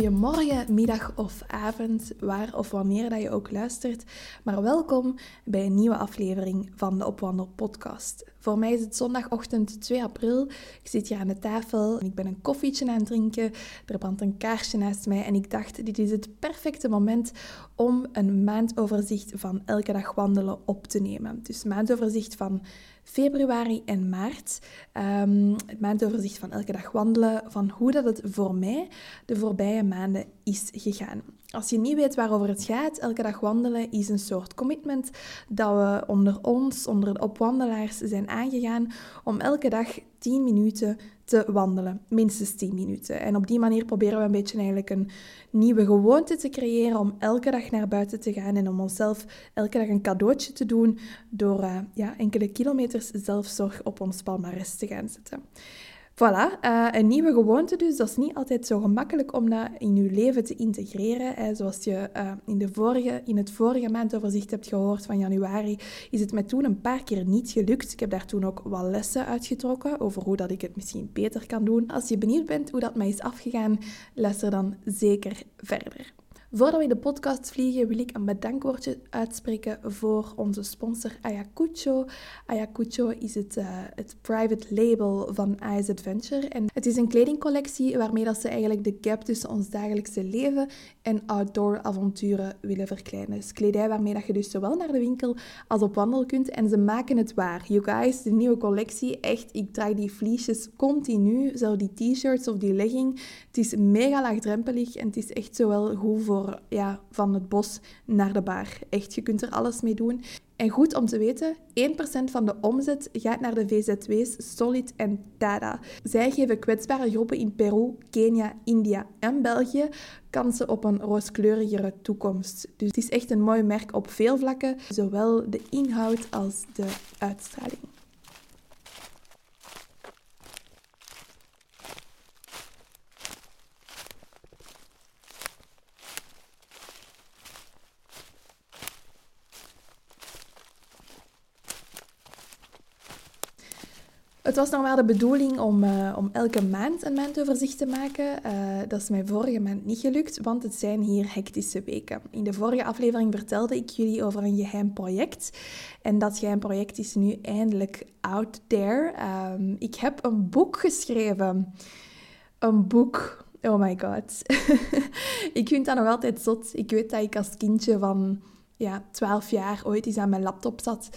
Goedemorgen, middag of avond, waar of wanneer dat je ook luistert. Maar welkom bij een nieuwe aflevering van de Opwandel podcast. Voor mij is het zondagochtend 2 april. Ik zit hier aan de tafel en ik ben een koffietje aan het drinken. Er brandt een kaarsje naast mij en ik dacht, dit is het perfecte moment om een maandoverzicht van elke dag wandelen op te nemen. Dus maandoverzicht van februari en maart. Um, het maandoverzicht van elke dag wandelen, van hoe dat het voor mij de voorbije maanden is gegaan. Als je niet weet waarover het gaat, elke dag wandelen is een soort commitment dat we onder ons, onder de opwandelaars, zijn aangegaan om elke dag 10 minuten te wandelen. Minstens 10 minuten. En op die manier proberen we een beetje eigenlijk een nieuwe gewoonte te creëren om elke dag naar buiten te gaan en om onszelf elke dag een cadeautje te doen door uh, ja, enkele kilometers zelfzorg op ons palmarès te gaan zetten. Voilà, uh, een nieuwe gewoonte dus. Dat is niet altijd zo gemakkelijk om dat in je leven te integreren. Hè. Zoals je uh, in, de vorige, in het vorige maandoverzicht hebt gehoord van januari, is het mij toen een paar keer niet gelukt. Ik heb daar toen ook wat lessen uitgetrokken over hoe dat ik het misschien beter kan doen. Als je benieuwd bent hoe dat mij is afgegaan, luister dan zeker verder. Voordat we de podcast vliegen, wil ik een bedankwoordje uitspreken voor onze sponsor Ayacucho. Ayacucho is het, uh, het private label van Ice Adventure. En het is een kledingcollectie waarmee dat ze eigenlijk de gap tussen ons dagelijkse leven en outdoor avonturen willen verkleinen. Dus kledij waarmee dat je dus zowel naar de winkel als op wandel kunt. En ze maken het waar. You guys, de nieuwe collectie, echt, ik draag die vliesjes continu. Zo die t-shirts of die legging. Het is mega laagdrempelig en het is echt zowel goed voor ja, van het bos naar de bar. Echt, je kunt er alles mee doen. En goed om te weten, 1% van de omzet gaat naar de VZW's Solid en Tada. Zij geven kwetsbare groepen in Peru, Kenia, India en België kansen op een rooskleurigere toekomst. Dus het is echt een mooi merk op veel vlakken, zowel de inhoud als de uitstraling. Het was nog wel de bedoeling om, uh, om elke maand een maandoverzicht te maken. Uh, dat is mij vorige maand niet gelukt, want het zijn hier hectische weken. In de vorige aflevering vertelde ik jullie over een geheim project. En dat geheim project is nu eindelijk out there. Um, ik heb een boek geschreven. Een boek. Oh my god. ik vind dat nog altijd zot. Ik weet dat ik als kindje van ja, 12 jaar ooit eens aan mijn laptop zat.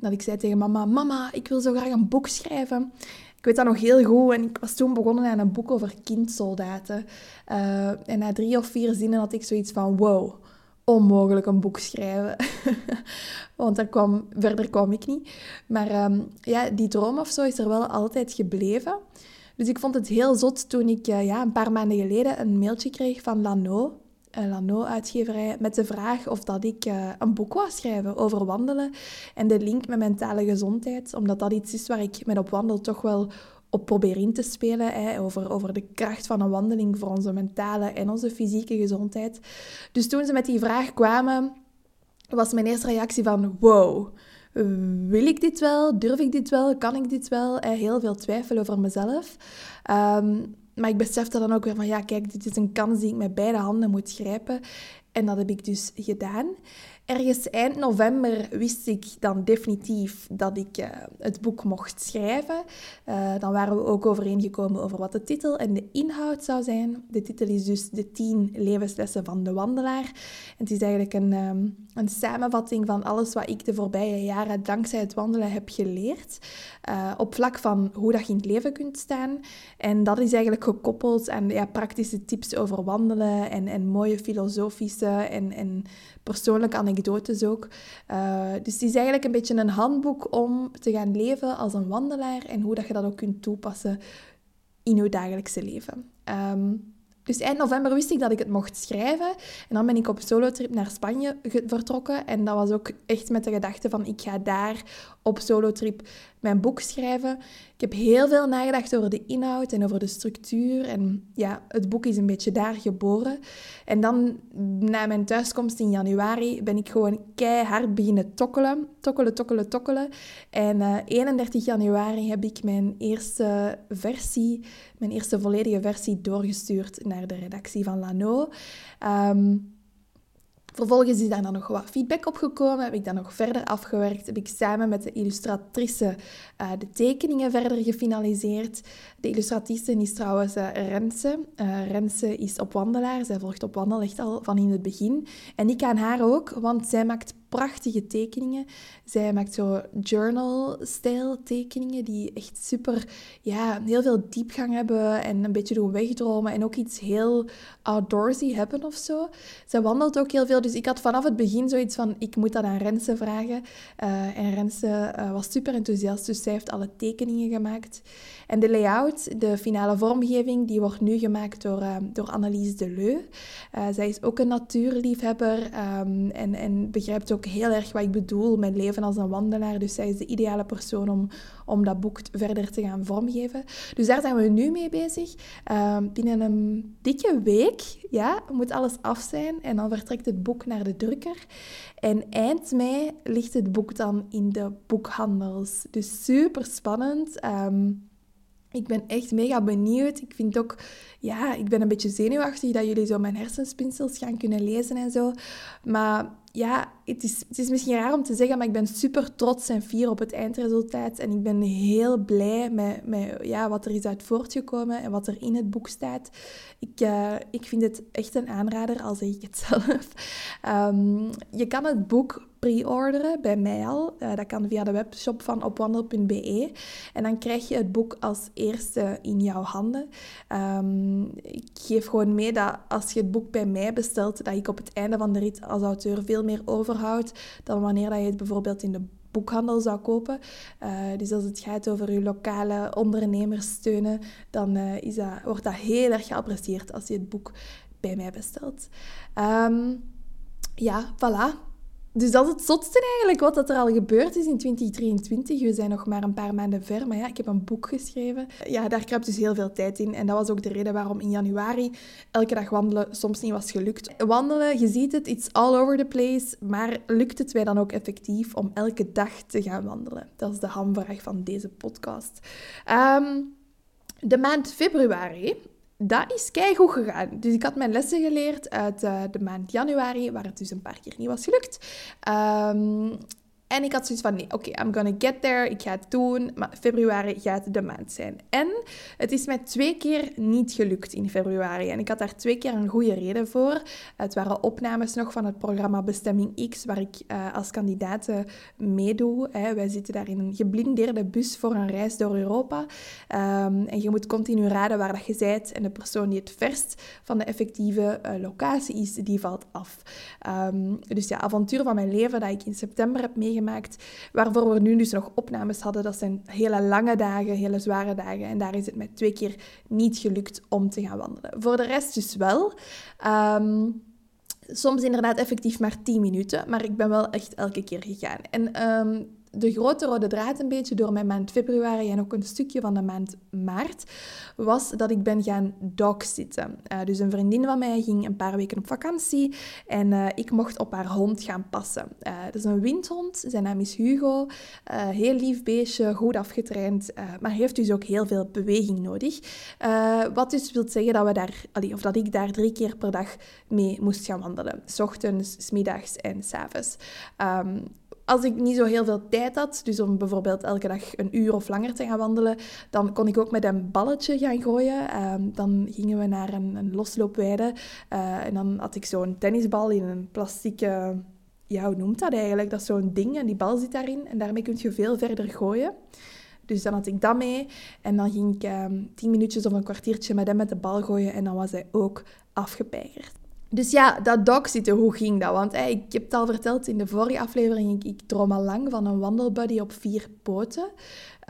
Dat ik zei tegen mama, mama, ik wil zo graag een boek schrijven. Ik weet dat nog heel goed en ik was toen begonnen aan een boek over kindsoldaten. Uh, en na drie of vier zinnen had ik zoiets van, wow, onmogelijk een boek schrijven. Want daar kwam, verder kwam ik niet. Maar um, ja, die droom of zo is er wel altijd gebleven. Dus ik vond het heel zot toen ik uh, ja, een paar maanden geleden een mailtje kreeg van Lano, een Lano-uitgeverij met de vraag of dat ik uh, een boek wou schrijven over wandelen en de link met mentale gezondheid, omdat dat iets is waar ik met op wandel toch wel op probeer in te spelen, hè, over, over de kracht van een wandeling voor onze mentale en onze fysieke gezondheid. Dus toen ze met die vraag kwamen, was mijn eerste reactie van wow, wil ik dit wel? Durf ik dit wel? Kan ik dit wel? Heel veel twijfel over mezelf. Um, maar ik besefte dan ook weer van, ja, kijk, dit is een kans die ik met beide handen moet grijpen. En dat heb ik dus gedaan. Ergens eind november wist ik dan definitief dat ik uh, het boek mocht schrijven. Uh, dan waren we ook overeengekomen over wat de titel en de inhoud zou zijn. De titel is dus De 10 levenslessen van de wandelaar. Het is eigenlijk een, um, een samenvatting van alles wat ik de voorbije jaren dankzij het wandelen heb geleerd. Uh, op vlak van hoe dat je in het leven kunt staan. En dat is eigenlijk gekoppeld aan ja, praktische tips over wandelen en, en mooie filosofische en, en persoonlijke anekdotes anekdotes ook. Uh, dus het is eigenlijk een beetje een handboek om te gaan leven als een wandelaar en hoe dat je dat ook kunt toepassen in je dagelijkse leven. Um, dus eind november wist ik dat ik het mocht schrijven. En dan ben ik op solotrip naar Spanje vertrokken. En dat was ook echt met de gedachte van ik ga daar op solotrip mijn boek schrijven. Ik heb heel veel nagedacht over de inhoud en over de structuur. En ja, het boek is een beetje daar geboren. En dan, na mijn thuiskomst in januari, ben ik gewoon keihard beginnen tokkelen. Tokkelen, tokkelen, tokkelen. En uh, eh, 31 januari heb ik mijn eerste versie, mijn eerste volledige versie doorgestuurd naar de redactie van Lano. Um, Vervolgens is daar dan nog wat feedback op gekomen, heb ik dat nog verder afgewerkt, heb ik samen met de illustratrice uh, de tekeningen verder gefinaliseerd. De illustratrice is trouwens uh. Uh, Rense is op wandelaar, zij volgt op wandel echt al van in het begin. En ik aan haar ook, want zij maakt prachtige tekeningen. Zij maakt zo journal-stijl tekeningen die echt super, ja, heel veel diepgang hebben en een beetje doen wegdromen en ook iets heel outdoorsy hebben of zo. Zij wandelt ook heel veel, dus ik had vanaf het begin zoiets van, ik moet dat aan Rense vragen. Uh, en Rense was super enthousiast, dus zij heeft alle tekeningen gemaakt. En de layout, de finale vormgeving, die wordt nu gemaakt door, uh, door Annelies Deleu. zij is ook een natuurliefhebber um, en, en begrijpt ook heel erg wat ik bedoel met leven als een wandelaar. Dus zij is de ideale persoon om, om dat boek verder te gaan vormgeven. Dus daar zijn we nu mee bezig. Ehm, binnen een dikke week ja, moet alles af zijn en dan vertrekt het boek naar de drukker. En eind mei ligt het boek dan in de boekhandels. Dus super spannend. Ehm, ik ben echt mega benieuwd. Ik vind ook, ja, ik ben een beetje zenuwachtig dat jullie zo mijn hersenspinsels gaan kunnen lezen en zo. Maar ja, het is, het is misschien raar om te zeggen, maar ik ben super trots en fier op het eindresultaat. En ik ben heel blij met, met ja, wat er is uit voortgekomen en wat er in het boek staat. Ik, uh, ik vind het echt een aanrader, al zeg ik het zelf. Um, je kan het boek pre-orderen bij mij al. Uh, dat kan via de webshop van opwandel.be. En dan krijg je het boek als eerste in jouw handen. Um, ik geef gewoon mee dat als je het boek bij mij bestelt, dat ik op het einde van de rit als auteur veel meer overhoud dan wanneer dat je het bijvoorbeeld in de boekhandel zou kopen. Uh, dus als het gaat over je lokale ondernemers steunen, dan uh, is dat, wordt dat heel erg geapprecieerd als je het boek bij mij bestelt. Um, ja, voilà. Dus dat is het zotste eigenlijk, wat dat er al gebeurd is in 2023. We zijn nog maar een paar maanden ver, maar ja, ik heb een boek geschreven. Ja, daar kruipt dus heel veel tijd in. En dat was ook de reden waarom in januari elke dag wandelen soms niet was gelukt. Wandelen, je ziet het, it's all over the place. Maar lukt het mij dan ook effectief om elke dag te gaan wandelen? Dat is de hamvraag van deze podcast. Um, de maand februari dat is keigoed gegaan. Dus ik had mijn lessen geleerd uit uh, de maand januari, waar het dus een paar keer niet was gelukt. Um, en ik had zoiets van, nee, oké, I'm gonna get there, ik ga het doen, maar februari gaat de maand zijn. En het is mij twee keer niet gelukt in februari. En ik had daar twee keer een goede reden voor. Het waren opnames nog van het programma Bestemming X, waar ik uh, als kandidaat meedoe. Hè. Wij zitten daar in een geblindeerde bus voor een reis door Europa. Um, en je moet continu raden waar dat je bent. En de persoon die het verst van de effectieve uh, locatie is, die valt af. Um, dus ja, avontuur van mijn leven dat ik in september heb meegemaakt waarvoor we nu dus nog opnames hadden. Dat zijn hele lange dagen, hele zware dagen. En daar is het mij twee keer niet gelukt om te gaan wandelen. Voor de rest dus wel. Um, soms inderdaad effectief maar 10 minuten, maar ik ben wel echt elke keer gegaan. En um, de grote rode draad een beetje door mijn maand februari en ook een stukje van de maand maart, was dat ik ben gaan dogzitten. Uh, dus een vriendin van mij ging een paar weken op vakantie en uh, ik mocht op haar hond gaan passen. Uh, dat is een windhond, zijn naam is Hugo. heel lief beestje, goed afgetraind, maar heeft dus ook heel veel beweging nodig. wat dus wil zeggen dat, we daar, of dat ik daar drie keer per dag mee moest gaan wandelen. S ochtends, s middags en s avonds. Um, als ik niet zo heel veel tijd had, dus om bijvoorbeeld elke dag een uur of langer te gaan wandelen, dan kon ik ook met een balletje gaan gooien. Ehm, dan gingen we naar een, een losloopweide uh, en dan had ik zo'n tennisbal in een plastieke... Ja, hoe noemt dat eigenlijk? Dat is zo'n ding en die bal zit daarin en daarmee kun je veel verder gooien. Dus dan had ik dat mee en dan ging ik um, tien minuutjes of een kwartiertje met hem met de bal gooien en dan was hij ook afgepeigerd. Dus ja, dat dogzitten, hoe ging dat? Want ik heb het al verteld in de vorige aflevering, ik, droom al lang van een wandelbuddy op vier poten.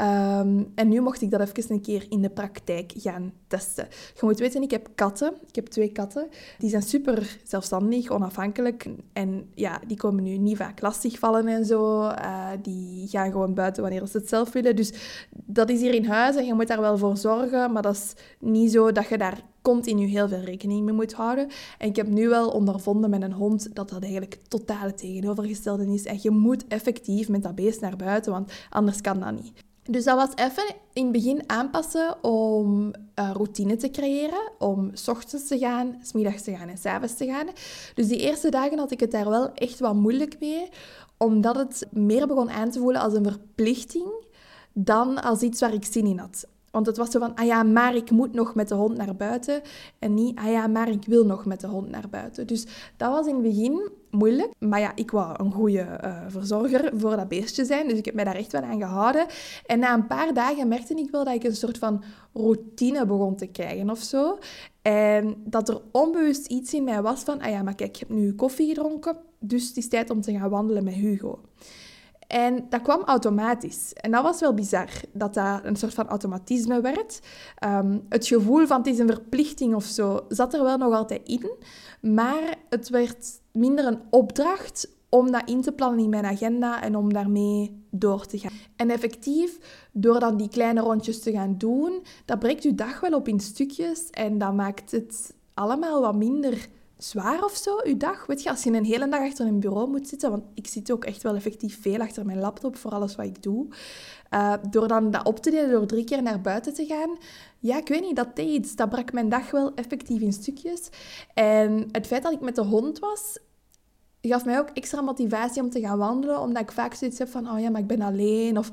Ehm, en nu mocht ik dat even een keer in de praktijk gaan testen. Je moet weten, ik heb katten. Ik heb twee katten. Die zijn super zelfstandig, onafhankelijk. En ja, die komen nu niet vaak lastigvallen en zo. Uh, die gaan gewoon buiten wanneer ze het zelf willen. Dus dat is hier in huis en je moet daar wel voor zorgen. Maar dat is niet zo dat je daar continu heel veel rekening mee moet houden. En ik heb nu wel ondervonden met een hond dat dat eigenlijk totaal tegenovergestelde is. En je moet effectief met dat beest naar buiten, want anders kan dat niet. Dus dat was even in het begin aanpassen om uh, routine te creëren. Om s ochtends te gaan, s middags te gaan en s avonds te gaan. Dus die eerste dagen had ik het daar wel echt wat moeilijk mee. Omdat het meer begon aan te voelen als een verplichting dan als iets waar ik zin in had. Want het was zo van, ah ja, maar ik moet nog met de hond naar buiten. En niet, ah ja, maar ik wil nog met de hond naar buiten. Dus dat was in het begin moeilijk. Maar ja, ik wou een goede uh, verzorger voor dat beestje zijn. Dus ik heb mij daar echt wel aan gehouden. En na een paar dagen merkte ik wel dat ik een soort van routine begon te krijgen of zo. En dat er onbewust iets in mij was van, ah ja, maar kijk, ik heb nu koffie gedronken. Dus het is tijd om te gaan wandelen met Hugo. En dat kwam automatisch. En dat was wel bizar, dat dat een soort van automatisme werd. Ehm, het gevoel van het is een verplichting of zo zat er wel nog altijd in. Maar het werd minder een opdracht om dat in te plannen in mijn agenda en om daarmee door te gaan. En effectief, door dan die kleine rondjes te gaan doen, dat breekt je dag wel op in stukjes en dat maakt het allemaal wat minder zwaar of zo, uw dag? Weet je, als je een hele dag achter een bureau moet zitten, want ik zit ook echt wel effectief veel achter mijn laptop voor alles wat ik doe, uh, door dan dat op te delen, door drie keer naar buiten te gaan, ja, ik weet niet, dat deed iets. Dat brak mijn dag wel effectief in stukjes. En het feit dat ik met de hond was, gaf mij ook extra motivatie om te gaan wandelen, omdat ik vaak zoiets heb van, oh ja, maar ik ben alleen, of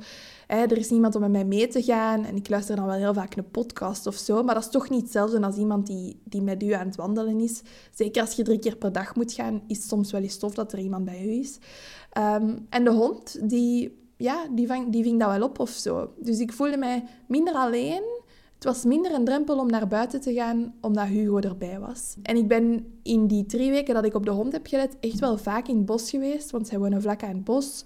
er is niemand om met mij mee te gaan. En ik luister dan wel heel vaak een podcast of zo, maar dat is toch niet hetzelfde als iemand die, die met u aan het wandelen is. Zeker als je drie keer per dag moet gaan, is het soms wel eens tof dat er iemand bij u is. Ehm, en de hond, die, ja, die, die ving dat wel op of zo. Dus ik voelde mij minder alleen het was minder een drempel om naar buiten te gaan, omdat Hugo erbij was. En ik ben in die drie weken dat ik op de hond heb gelet, echt wel vaak in het bos geweest, want zij wonen vlak aan het bos.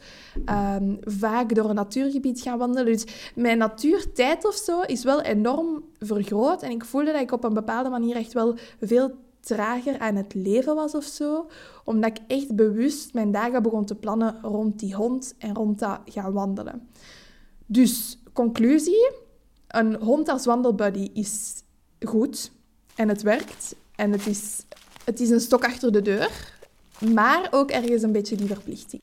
Um, vaak door een natuurgebied gaan wandelen. Dus mijn natuurtijd of zo is wel enorm vergroot. En ik voelde dat ik op een bepaalde manier echt wel veel trager aan het leven was of zo. Omdat ik echt bewust mijn dagen begon te plannen rond die hond en rond dat gaan wandelen. Dus, conclusie een hond als wandelbuddy is goed en het werkt. En het is, het is een stok achter de deur, maar ook ergens een beetje die verplichting.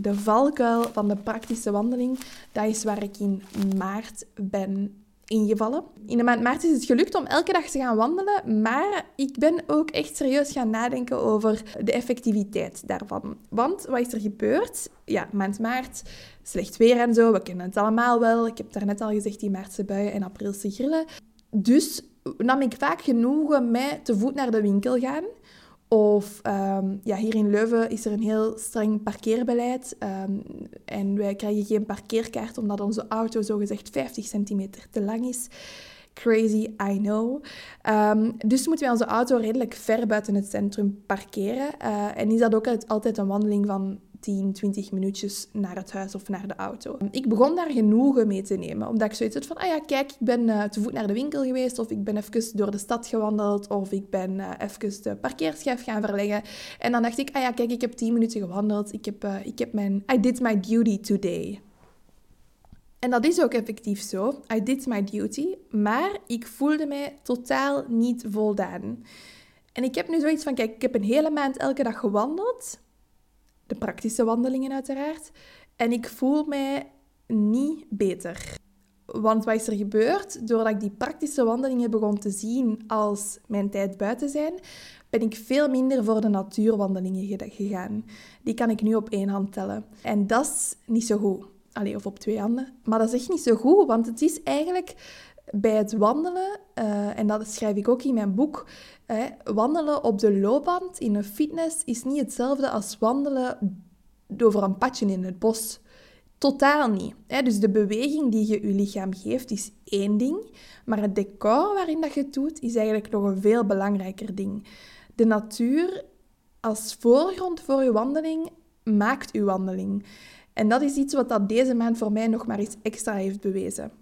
De valkuil van de praktische wandeling, dat is waar ik in maart ben In de maand maart is het gelukt om elke dag te gaan wandelen, maar ik ben ook echt serieus gaan nadenken over de effectiviteit daarvan. Want wat is er gebeurd? Ja, maand maart, slecht weer en zo, we kennen het allemaal wel. Ik heb daarnet al gezegd, die maartse buien en aprilse grillen. Dus nam ik vaak genoegen met te voet naar de winkel gaan. Of um, ja, hier in Leuven is er een heel streng parkeerbeleid. Um, en wij krijgen geen parkeerkaart omdat onze auto zogezegd 50 centimeter te lang is. Crazy, I know. Um, dus moeten wij onze auto redelijk ver buiten het centrum parkeren. Uh, en is dat ook altijd een wandeling van 10, 20 minuutjes naar het huis of naar de auto. Ik begon daar genoegen mee te nemen, omdat ik zoiets had van, ah ja, kijk, ik ben uh, te voet naar de winkel geweest, of ik ben even door de stad gewandeld, of ik ben uh, even de parkeerschijf gaan verleggen. En dan dacht ik, ah ja, kijk, ik heb 10 minuten gewandeld, ik heb, uh, ik heb mijn, I did my duty today. En dat is ook effectief zo. I did my duty. Maar ik voelde mij totaal niet voldaan. En ik heb nu zoiets van, kijk, ik heb een hele maand elke dag gewandeld de praktische wandelingen uiteraard. En ik voel mij niet beter. Want wat is er gebeurd? Doordat ik die praktische wandelingen begon te zien als mijn tijd buiten zijn, ben ik veel minder voor de natuurwandelingen gegaan. Die kan ik nu op één hand tellen. En dat is niet zo goed. Allee, of op twee handen. Maar dat is echt niet zo goed, want het is eigenlijk bij het wandelen, uh, en dat schrijf ik ook in mijn boek, wandelen op de loopband in een fitness is niet hetzelfde als wandelen over een padje in het bos. Totaal niet. Dus de beweging die je je lichaam geeft is één ding, maar het decor waarin dat je het doet is eigenlijk nog een veel belangrijker ding. De natuur als voorgrond voor je wandeling maakt uw wandeling. En dat is iets wat dat deze maand voor mij nog maar eens extra heeft bewezen.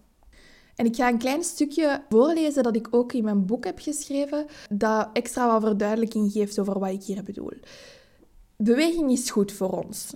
En ik ga een klein stukje voorlezen dat ik ook in mijn boek heb geschreven, dat extra wat verduidelijking geeft over wat ik hier bedoel. Beweging is goed voor ons.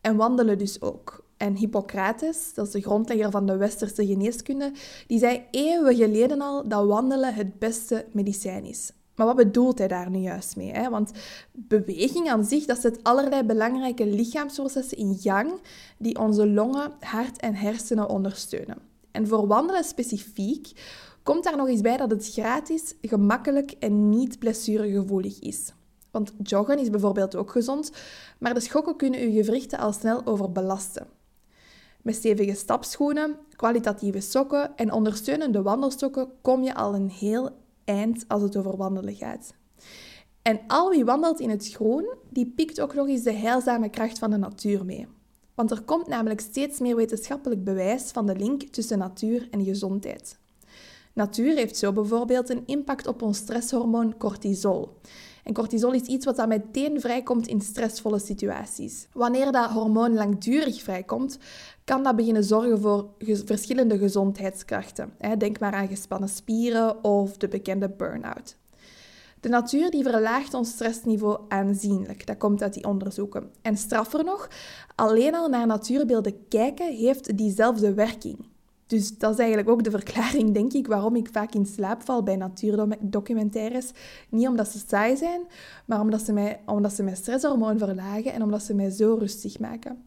En wandelen dus ook. En Hippocrates, dat is de grondlegger van de westerse geneeskunde, die zei eeuwen geleden al dat wandelen het beste medicijn is. Maar wat bedoelt hij daar nu juist mee? Hè? Want beweging aan zich, dat zet allerlei belangrijke lichaamsprocessen in gang die onze longen, hart en hersenen ondersteunen. En voor wandelen specifiek komt daar nog eens bij dat het gratis, gemakkelijk en niet blessuregevoelig is. Want joggen is bijvoorbeeld ook gezond, maar de schokken kunnen uw gewrichten al snel overbelasten. Met stevige stapschoenen, kwalitatieve sokken en ondersteunende wandelstokken kom je al een heel eind als het over wandelen gaat. En al wie wandelt in het groen, die pikt ook nog eens de heilzame kracht van de natuur mee. Want er komt namelijk steeds meer wetenschappelijk bewijs van de link tussen natuur en gezondheid. Natuur heeft zo bijvoorbeeld een impact op ons stresshormoon cortisol. En cortisol is iets wat dan meteen vrijkomt in stressvolle situaties. Wanneer dat hormoon langdurig vrijkomt, kan dat beginnen zorgen voor verschillende gezondheidskrachten. Denk maar aan gespannen spieren of de bekende burn-out. De natuur die verlaagt ons stressniveau aanzienlijk. Dat komt uit die onderzoeken. En straffer nog, alleen al naar natuurbeelden kijken heeft diezelfde werking. Dus dat is eigenlijk ook de verklaring, denk ik, waarom ik vaak in slaap val bij natuurdocumentaires. Niet omdat ze saai zijn, maar omdat ze, mij, omdat ze mijn stresshormoon verlagen en omdat ze mij zo rustig maken.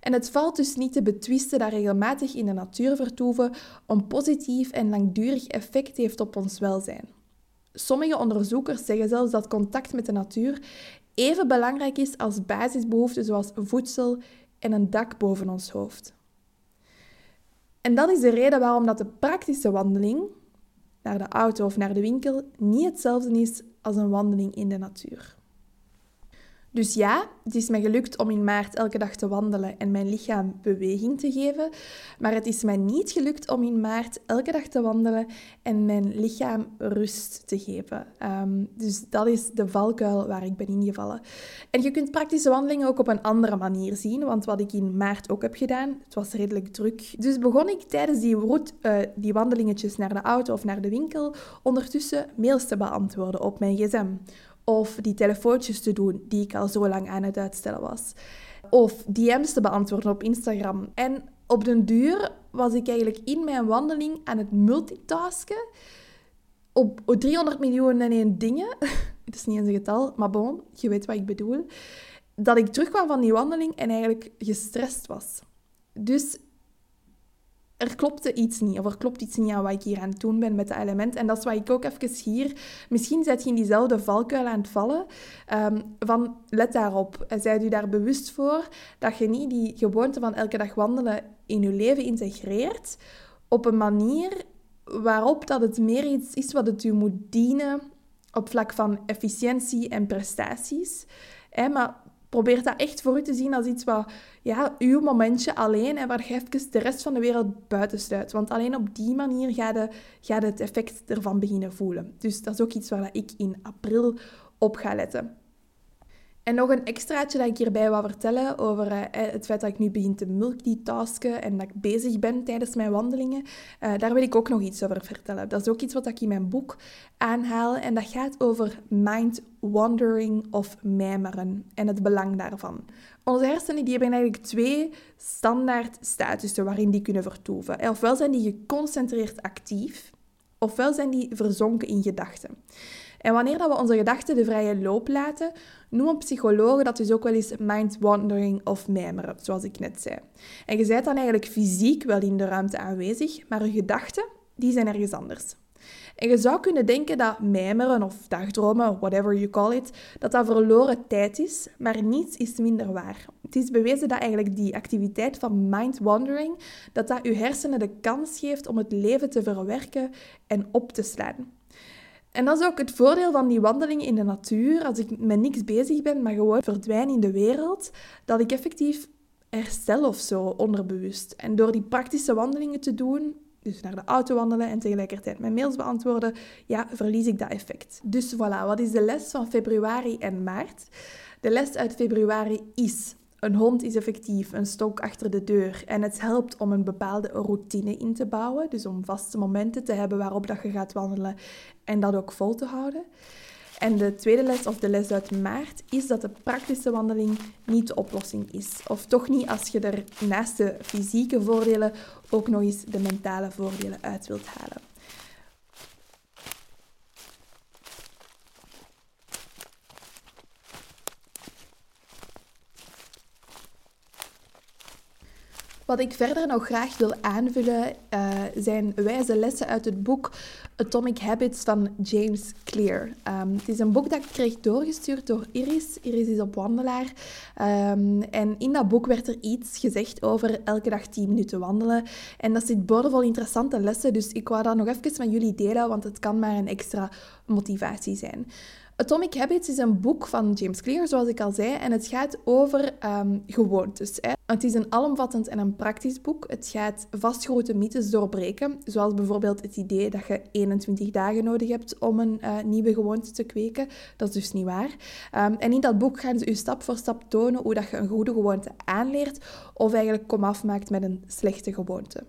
En het valt dus niet te betwisten dat regelmatig in de natuur vertoeven een positief en langdurig effect heeft op ons welzijn. Sommige onderzoekers zeggen zelfs dat contact met de natuur even belangrijk is als basisbehoeften zoals voedsel en een dak boven ons hoofd. En dat is de reden waarom dat de praktische wandeling naar de auto of naar de winkel niet hetzelfde is als een wandeling in de natuur. Dus ja, het is mij gelukt om in maart elke dag te wandelen en mijn lichaam beweging te geven. Maar het is mij niet gelukt om in maart elke dag te wandelen en mijn lichaam rust te geven. Ehm, dus dat is de valkuil waar ik ben ingevallen. En je kunt praktische wandelingen ook op een andere manier zien. Want wat ik in maart ook heb gedaan, het was redelijk druk. Dus begon ik tijdens die, route, uh, die wandelingetjes naar de auto of naar de winkel ondertussen mails te beantwoorden op mijn gsm of die telefoontjes te doen die ik al zo lang aan het uitstellen was. Of DM's te beantwoorden op Instagram. En op den duur was ik eigenlijk in mijn wandeling aan het multitasken op 300 miljoen en één dingen. Het is niet eens een getal, maar bon, je weet wat ik bedoel. Dat ik terugkwam van die wandeling en eigenlijk gestrest was. Dus er klopte iets niet, of er klopt iets niet aan wat ik hier aan het doen ben met de element. En dat is wat ik ook even hier... Misschien zit je in diezelfde valkuil aan het vallen. Um, van, let daarop. Zijt u daar bewust voor dat je niet die gewoonte van elke dag wandelen in je leven integreert op een manier waarop dat het meer iets is wat het u moet dienen op vlak van efficiëntie en prestaties. maar probeer dat echt voor u te zien als iets wat, ja, uw momentje alleen en waar je even de rest van de wereld buiten sluit. Want alleen op die manier ga je, ga je het effect ervan beginnen voelen. Dus dat is ook iets waar ik in april op ga letten. En nog een extraatje dat ik hierbij wil vertellen over uh, het feit dat ik nu begin te multitasken en dat ik bezig ben tijdens mijn wandelingen. Uh, daar wil ik ook nog iets over vertellen. Dat is ook iets wat ik in mijn boek aanhaal en dat gaat over mind wandering of mijmeren en het belang daarvan. Onze hersenen die hebben eigenlijk twee standaard statussen waarin die kunnen vertoeven. Ofwel zijn die geconcentreerd actief, ofwel zijn die verzonken in gedachten. En wanneer dat we onze gedachten de vrije loop laten, noemen psychologen dat dus ook wel eens mind wandering of mijmeren, zoals ik net zei. En je bent dan eigenlijk fysiek wel in de ruimte aanwezig, maar je gedachten, die zijn ergens anders. En je zou kunnen denken dat mijmeren of dagdromen, whatever you call it, dat dat verloren tijd is, maar niets is minder waar. Het is bewezen dat eigenlijk die activiteit van mind-wandering, dat dat je hersenen de kans geeft om het leven te verwerken en op te slaan. En dat is ook het voordeel van die wandelingen in de natuur. Als ik met niks bezig ben, maar gewoon verdwijn in de wereld, dat ik effectief herstel of zo onderbewust. En door die praktische wandelingen te doen, dus naar de auto wandelen en tegelijkertijd mijn mails beantwoorden, ja, verlies ik dat effect. Dus voilà, wat is de les van februari en maart? De les uit februari is een hond is effectief een stok achter de deur en het helpt om een bepaalde routine in te bouwen. Dus om vaste momenten te hebben waarop dat je gaat wandelen en dat ook vol te houden. En de tweede les, of de les uit maart, is dat de praktische wandeling niet de oplossing is. Of toch niet als je er naast de fysieke voordelen ook nog eens de mentale voordelen uit wilt halen. Wat ik verder nog graag wil aanvullen uh, zijn wijze lessen uit het boek Atomic Habits van James Clear. Um, het is een boek dat ik kreeg doorgestuurd door Iris. Iris is op wandelaar. Um, en in dat boek werd er iets gezegd over elke dag 10 minuten wandelen. En dat zit boordevol interessante lessen, dus ik wou dat nog even met jullie delen, want het kan maar een extra motivatie zijn. Atomic Habits is een boek van James Clear, zoals ik al zei, en het gaat over um, gewoontes. Hè. Het is een alomvattend en een praktisch boek. Het gaat vastgerote mythes doorbreken, zoals bijvoorbeeld het idee dat je 21 dagen nodig hebt om een uh, nieuwe gewoonte te kweken. Dat is dus niet waar. Um, en in dat boek gaan ze je stap voor stap tonen hoe dat je een goede gewoonte aanleert of eigenlijk komaf maakt met een slechte gewoonte.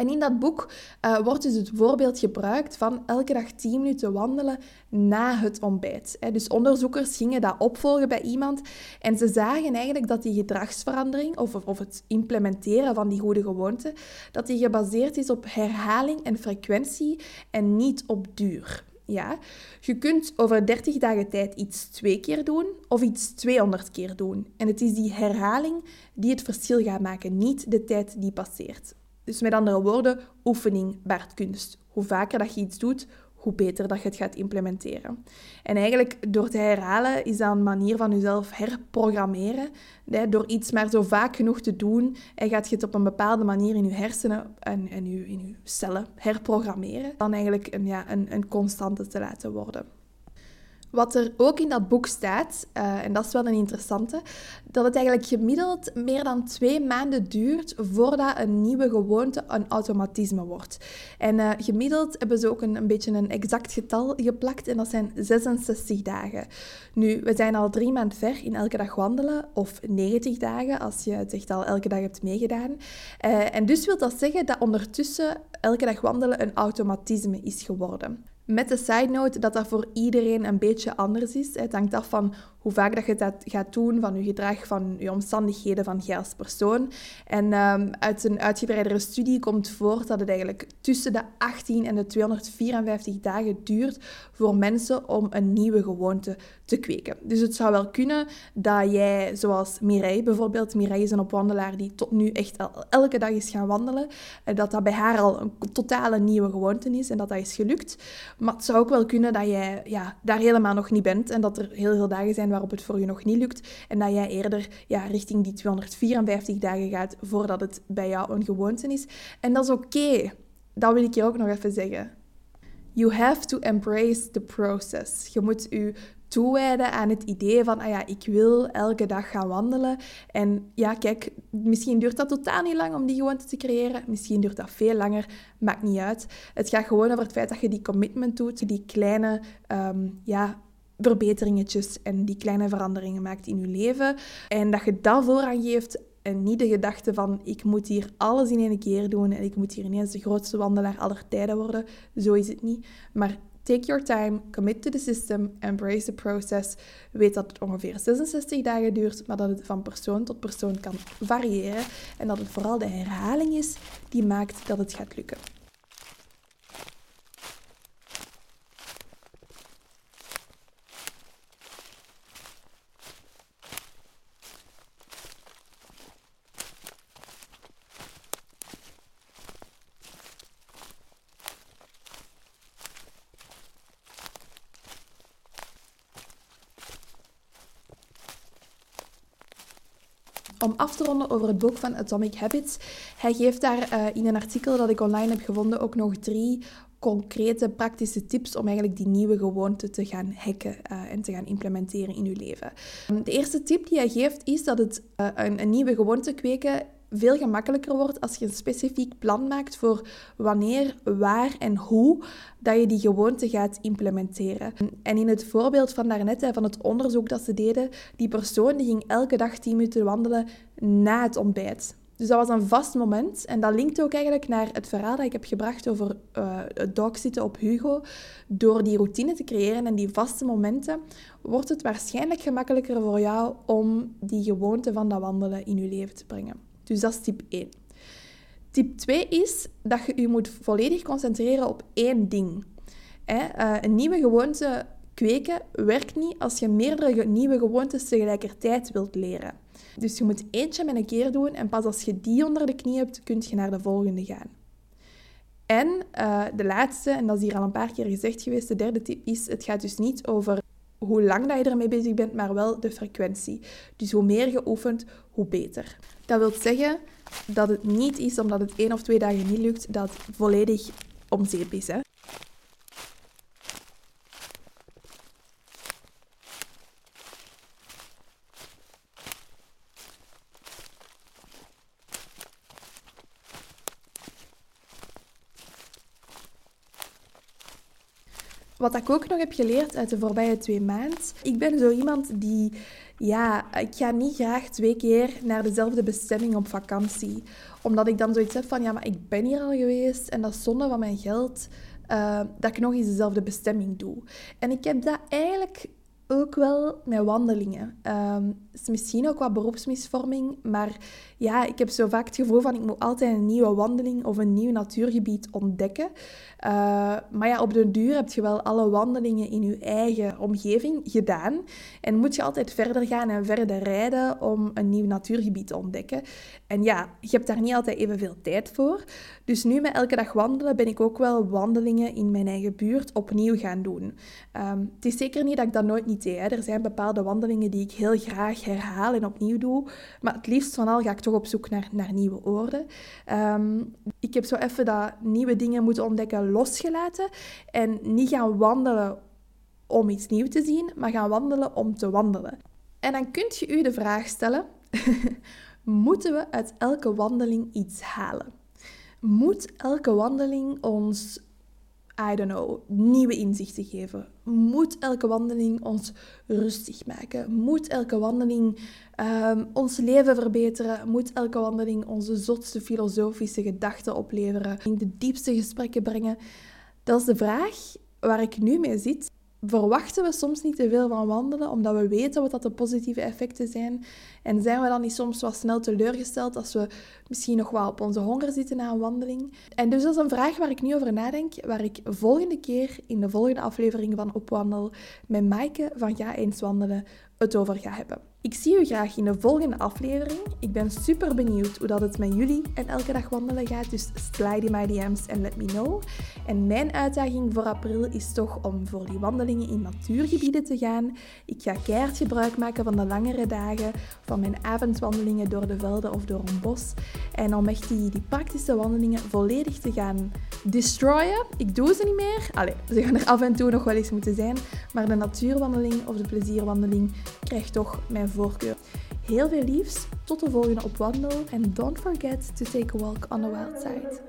En in dat boek uh, wordt dus het voorbeeld gebruikt van elke dag 10 minuten wandelen na het ontbijt. Dus onderzoekers gingen dat opvolgen bij iemand en ze zagen eigenlijk dat die gedragsverandering of, of het implementeren van die goede gewoonte, dat die gebaseerd is op herhaling en frequentie en niet op duur. Ja, je kunt over 30 dagen tijd iets twee keer doen of iets 200 keer doen. En het is die herhaling die het verschil gaat maken, niet de tijd die passeert. Dus met andere woorden, oefening baart kunst. Hoe vaker dat je iets doet, hoe beter dat je het gaat implementeren. En eigenlijk door te herhalen is dat een manier van jezelf herprogrammeren. Door iets maar zo vaak genoeg te doen, en gaat je het op een bepaalde manier in je hersenen en, en je, in je cellen herprogrammeren. Dan eigenlijk een, ja, een, een constante te laten worden. Wat er ook in dat boek staat, uh, en dat is wel een interessante, dat het eigenlijk gemiddeld meer dan twee maanden duurt voordat een nieuwe gewoonte een automatisme wordt. En uh, gemiddeld hebben ze ook een, een beetje een exact getal geplakt en dat zijn 66 dagen. Nu, we zijn al drie maanden ver in elke dag wandelen, of 90 dagen als je het echt al elke dag hebt meegedaan. Uh, en dus wil dat zeggen dat ondertussen elke dag wandelen een automatisme is geworden. Met de side note dat dat voor iedereen een beetje anders is. Het hangt af van hoe vaak dat je dat gaat doen, van je gedrag, van je omstandigheden, van jij als persoon. En um, uit een uitgebreidere studie komt voort dat het eigenlijk tussen de 18 en de 254 dagen duurt voor mensen om een nieuwe gewoonte te kweken. Dus het zou wel kunnen dat jij, zoals Mireille bijvoorbeeld, Mireille is een opwandelaar die tot nu echt elke dag is gaan wandelen, eh, dat dat bij haar al een totale nieuwe gewoonte is en dat dat is gelukt. Maar het zou ook wel kunnen dat jij ja, daar helemaal nog niet bent en dat er heel veel dagen zijn waarop het voor je nog niet lukt en dat jij eerder ja, richting die 254 dagen gaat voordat het bij jou een gewoonte is. En dat is oké. Dat wil ik je ook nog even zeggen. You have to embrace the process. Je moet je toewijden aan het idee van, ah ja, ik wil elke dag gaan wandelen. En ja, kijk, misschien duurt dat totaal niet lang om die gewoonte te creëren. Misschien duurt dat veel langer, maakt niet uit. Het gaat gewoon over het feit dat je die commitment doet, die kleine, um, ja, verbeteringetjes en die kleine veranderingen maakt in je leven. En dat je dat voorrang geeft en niet de gedachte van ik moet hier alles in één keer doen en ik moet hier ineens de grootste wandelaar aller tijden worden. Zo is het niet. Maar take your time, commit to the system, embrace the process. Weet dat het ongeveer 66 dagen duurt, maar dat het van persoon tot persoon kan variëren en dat het vooral de herhaling is die maakt dat het gaat lukken. Om af te ronden over het boek van Atomic Habits. Hij geeft daar uh, in een artikel dat ik online heb gevonden ook nog drie concrete praktische tips om eigenlijk die nieuwe gewoonte te gaan hacken uh, en te gaan implementeren in je leven. De eerste tip die hij geeft is dat het een, een nieuwe gewoonte kweken veel gemakkelijker wordt als je een specifiek plan maakt voor wanneer, waar en hoe dat je die gewoonte gaat implementeren. En in het voorbeeld van daarnet, van het onderzoek dat ze deden, die persoon die ging elke dag 10 minuten wandelen na het ontbijt. Dus dat was een vast moment. En dat linkt ook eigenlijk naar het verhaal dat ik heb gebracht over uh, het dogzitten op Hugo. Door die routine te creëren en die vaste momenten, wordt het waarschijnlijk gemakkelijker voor jou om die gewoonte van dat wandelen in je leven te brengen. Dus dat is tip 1. Tip 2 is dat je je moet volledig concentreren op één ding. Eh, een nieuwe gewoonte kweken werkt niet als je meerdere nieuwe gewoontes tegelijkertijd wilt leren. Dus je moet eentje met een keer doen en pas als je die onder de knie hebt, kun je naar de volgende gaan. En uh, de laatste, en dat is hier al een paar keer gezegd geweest, de derde tip is, het gaat dus niet over hoe lang dat je ermee bezig bent, maar wel de frequentie. Dus hoe meer je oefent, hoe beter. Dat wil zeggen dat het niet is omdat het één of twee dagen niet lukt, dat volledig om zeep is. Wat ik ook nog heb geleerd uit de voorbije twee maanden. Ik ben zo iemand die, ja, ik ga niet graag twee keer naar dezelfde bestemming op vakantie. Omdat ik dan zoiets heb van, ja, maar ik ben hier al geweest en dat is zonde van mijn geld. Uh, dat ik nog eens dezelfde bestemming doe. En ik heb dat eigenlijk ook wel met wandelingen. Um, is misschien ook wat beroepsmisvorming, maar ja, ik heb zo vaak het gevoel van ik moet altijd een nieuwe wandeling of een nieuw natuurgebied ontdekken. Uh, maar ja, op de duur heb je wel alle wandelingen in je eigen omgeving gedaan en moet je altijd verder gaan en verder rijden om een nieuw natuurgebied te ontdekken. En ja, je hebt daar niet altijd evenveel tijd voor. Dus nu met elke dag wandelen ben ik ook wel wandelingen in mijn eigen buurt opnieuw gaan doen. Um, het is zeker niet dat ik dat nooit niet Er zijn bepaalde wandelingen die ik heel graag herhaal en opnieuw doe. Maar het liefst van al ga ik toch op zoek naar, naar nieuwe oorden. Um, ik heb zo even dat nieuwe dingen moeten ontdekken losgelaten. En niet gaan wandelen om iets nieuws te zien, maar gaan wandelen om te wandelen. En dan kunt je u de vraag stellen: moeten we uit elke wandeling iets halen? Moet elke wandeling ons I don't know, nieuwe inzichten geven? Moet elke wandeling ons rustig maken? Moet elke wandeling um, ons leven verbeteren? Moet elke wandeling onze zotste filosofische gedachten opleveren? In de diepste gesprekken brengen? Dat is de vraag waar ik nu mee zit verwachten we soms niet te veel van wandelen, omdat we weten wat dat de positieve effecten zijn. En zijn we dan niet soms wat snel teleurgesteld als we misschien nog wel op onze honger zitten na een wandeling? En dus dat is een vraag waar ik nu over nadenk, waar ik volgende keer in de volgende aflevering van Opwandel met Maaike van Ga Eens Wandelen het over ga hebben. Ik zie u graag in de volgende aflevering. Ik ben super benieuwd hoe dat het met jullie en elke dag wandelen gaat. Dus slide in my DM's en let me know. En mijn uitdaging voor april is toch om voor die wandelingen in natuurgebieden te gaan. Ik ga keihard gebruik maken van de langere dagen, van mijn avondwandelingen door de velden of door een bos. En om echt die, die praktische wandelingen volledig te gaan destroyen. Ik doe ze niet meer. Allee, ze gaan er af en toe nog wel eens moeten zijn. Maar de natuurwandeling of de plezierwandeling krijgt toch mijn voorkeur. Heel veel liefs, tot de volgende op wandel en don't forget to take a walk on the wild side.